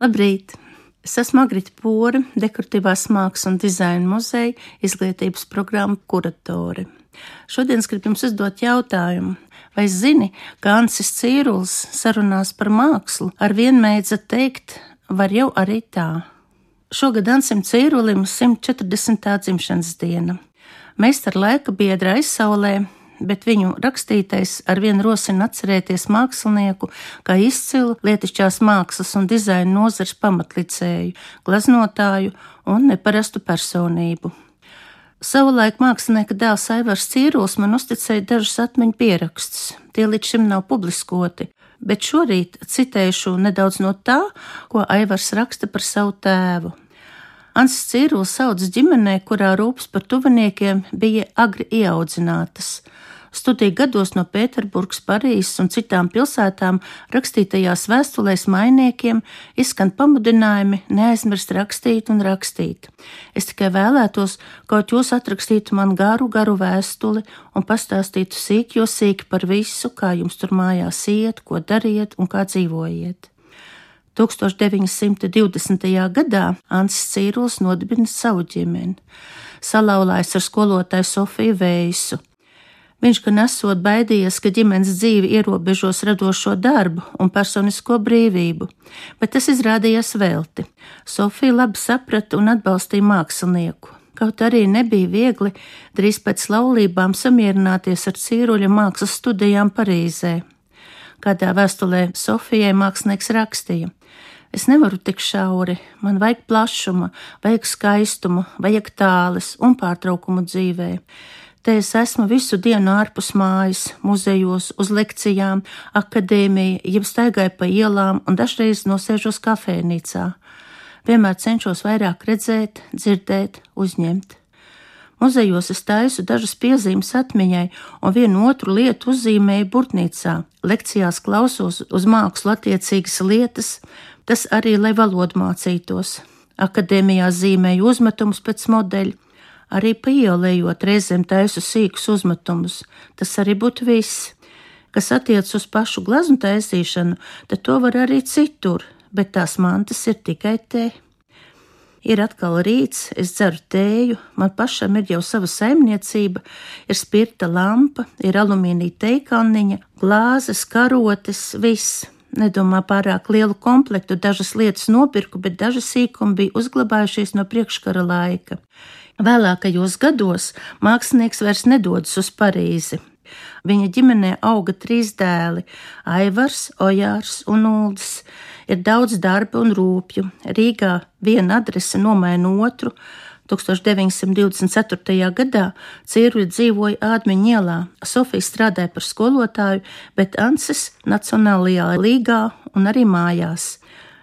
Labrīt! Es esmu Agrita Pūra, dekoratīvās mākslas un dizaina muzeja izglītības programmu kuratore. Šodien es gribu jums uzdot jautājumu, vai zini, ka Ansis Cīrulis sarunās par mākslu ar vienu mēdza teikt, var jau arī tā. Šogad Ansim Cīrulim 140. dzimšanas diena. Mēs ar laika biedra aizsaulē bet viņu rakstītais ar vienu rosina atcerēties mākslinieku kā izcilu lietišķās mākslas un dizaina nozars pamatlicēju, gleznotāju un neparastu personību. Savulaik mākslinieka dēls Aivars Cīrulis man uzticēja dažus atmiņu pierakstus. Tie līdz šim nav publiskoti, bet šorīt citēšu nedaudz no tā, ko Aivars raksta par savu tēvu. Ansis Cīrulis sauc ģimenē, kurā rūpes par tuviniekiem bija agri ieaudzinātas. Studiju gados no Pēterburgas, Parīzes un citām pilsētām rakstītajās vēstulēs mainiekiem izskan pamudinājumi neaizmirst rakstīt un rakstīt. Es tikai vēlētos, kaut jūs atrakstītu man garu, garu vēstuli un pastāstītu sīk, jo sīki par visu, kā jums tur mājās iet, ko dariet un kā dzīvojiet. 1920. gadā Ansis Cīrulis nodibina savu ģimeni. Salauzājis ar skolotāju Sofiju Veisu, Viņš gan esot baidījies, ka ģimenes dzīve ierobežos radošo darbu un personisko brīvību, bet tas izrādījās velti. Sofija labi saprata un atbalstīja mākslinieku. Kaut arī nebija viegli drīz pēc laulībām samierināties ar cīruļa mākslas studijām Parīzē. Kādā vēstulē Sofijai mākslinieks rakstīja: Es nevaru tik šauri, man vajag plašuma, vajag skaistumu, vajag tāles un pārtraukumu dzīvē. Te es esmu visu dienu ārpus mājas, muzejos, uz lekcijām, akadēmija, jeb staigāju pa ielām un dažreiz nosēžos kafejnīcā. Vienmēr cenšos vairāk redzēt, dzirdēt, uzņemt. Muzejos es taisu dažas piezīmes atmiņai, un vienu otru lietu uzzīmēju burtnīcā. Lekcijās klausos uz mākslu attiecīgas lietas, tas arī, lai valodu mācītos. Akadēmijā zīmēju uzmetumus pēc modeļa arī paielējot reizēm taisu sīkus uzmetumus. Tas arī būtu viss. Kas attiecas uz pašu glazmu taisīšanu, tad to var arī citur, bet tās mantas ir tikai te. Ir atkal rīts, es dzeru tēju, man pašam ir jau sava saimniecība, ir spirta lampa, ir alumīnija teikaniņa, glāzes, karotes, viss. Nedomā pārāk lielu komplektu, dažas lietas nopirku, bet daži sīkumi bija uzglabājušies no priekškara laika. Vēlākajos gados mākslinieks vairs nedodas uz Parīzi. Viņa ģimenē auga trīs dēli - Aivars, Ojārs un Uldis. Ir daudz darba un rūpju. Rīgā viena adrese nomaina otru. 1924. gadā Cīruļa dzīvoja Ādmiņa ielā. Sofija strādāja par skolotāju, bet Ansis Nacionālajā līgā un arī mājās.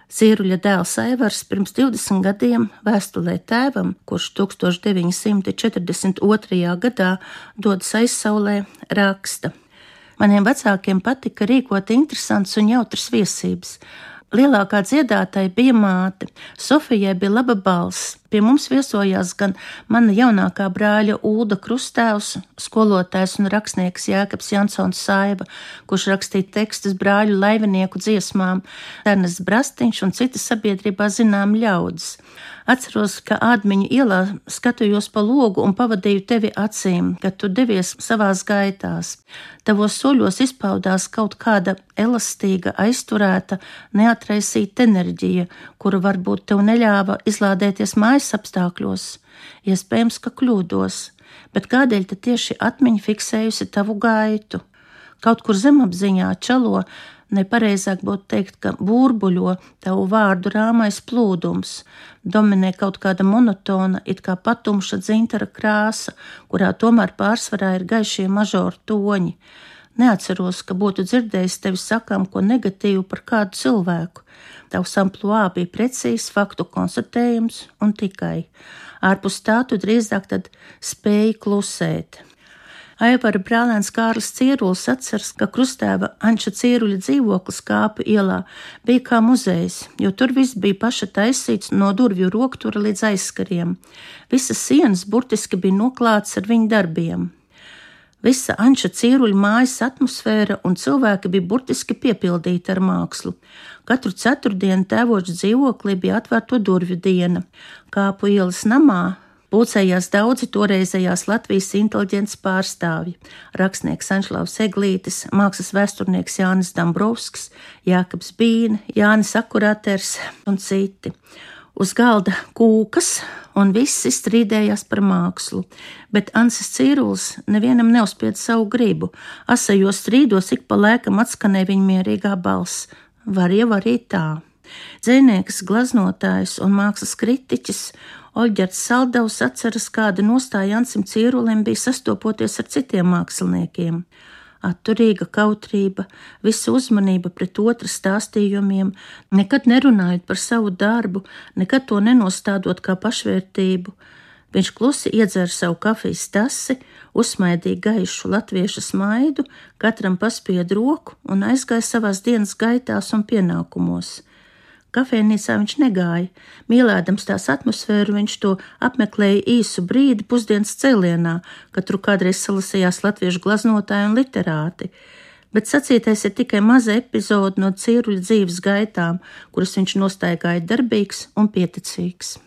Zīruļa dēls Aivars pirms 20 gadiem vēstulē tēvam, kurš 1942. gadā dodas aizsaulē, raksta: Maniem vecākiem patika rīkot interesants un jautrs viesības. Lielākā dziedātāja bija māte. Sofijai bija laba balss. Pie mums viesojās gan mana jaunākā brāļa Ulda Krustēvs, skolotājs un rakstnieks Jēkabs Jansons Saiva, kurš rakstīja tekstus brāļu laivinieku dziesmām, Ernests Brastiņš un citas sabiedrībā zinām ļaudis. Atceros, ka Ādmiņu ielā skatījos pa logu un pavadīju tevi acīm, kad tu devies savās gaitās. Tavos soļos izpaudās kaut kāda elastīga, aizturēta, neatraisīta enerģija, kura varbūt tev neļāva izlādēties mājas apstākļos. Iespējams, ka kļūdos, bet kādēļ tad tieši atmiņa fiksējusi tavu gaitu? Kaut kur zemapziņā čalo Nepareizāk būtu teikt, ka burbuļo tavu vārdu rāmais plūdums, dominē kaut kāda monotona, it kā patumša dzintara krāsa, kurā tomēr pārsvarā ir gaišie mažoru toņi. Neatceros, ka būtu dzirdējis tevi sakām ko negatīvu par kādu cilvēku. Tavs amplitūds bija precīzs faktu konstatējums un tikai. Ārpus tā tu drīzāk spēji klusēt. Aivara brālēns Kārlis Cierulis atceras, ka krustēva Anča Cieruļa dzīvoklis kāpu ielā bija kā muzejs, jo tur viss bija paša taisīts no durvju roktura līdz aizskariem. Visas sienas burtiski bija noklātas ar viņa darbiem. Visa Anča cīruļa mājas atmosfēra un cilvēki bija burtiski piepildīti ar mākslu. Katru ceturtdienu tēvoča dzīvoklī bija atvērto durvju diena. Kāpu ielas namā pulcējās daudzi toreizējās Latvijas inteliģents pārstāvji - rakstnieks Anšlaus Eglītis, mākslas vēsturnieks Jānis Dambrovskis, Jākaps Bīna, Jānis Akuraters un citi uz galda kūkas, un visi strīdējās par mākslu, bet Ansis Cīrulis nevienam neuzspieda savu gribu. Asajos strīdos ik pa lēkam atskanēja viņa mierīgā balss. Var jau arī tā. Dzēnieks, glaznotājs un mākslas kritiķis Oļģerts Saldavs atceras, kāda nostāja Ansim Cīrulim bija sastopoties ar citiem māksliniekiem atturīga kautrība, visa uzmanība pret otru stāstījumiem, nekad nerunājot par savu darbu, nekad to nenostādot kā pašvērtību. Viņš klusi iedzer savu kafijas tasi, uzsmaidīja gaišu latviešu smaidu, katram paspied roku un aizgāja savās dienas gaitās un pienākumos. Kafejnīcā viņš negāja. Mīlēdams tās atmosfēru, viņš to apmeklēja īsu brīdi pusdienas cēlienā, kad tur kādreiz salasījās latviešu glaznotāji un literāti. Bet sacītais ir tikai maza epizode no cīruļa dzīves gaitām, kuras viņš nostaigāja darbīgs un pieticīgs.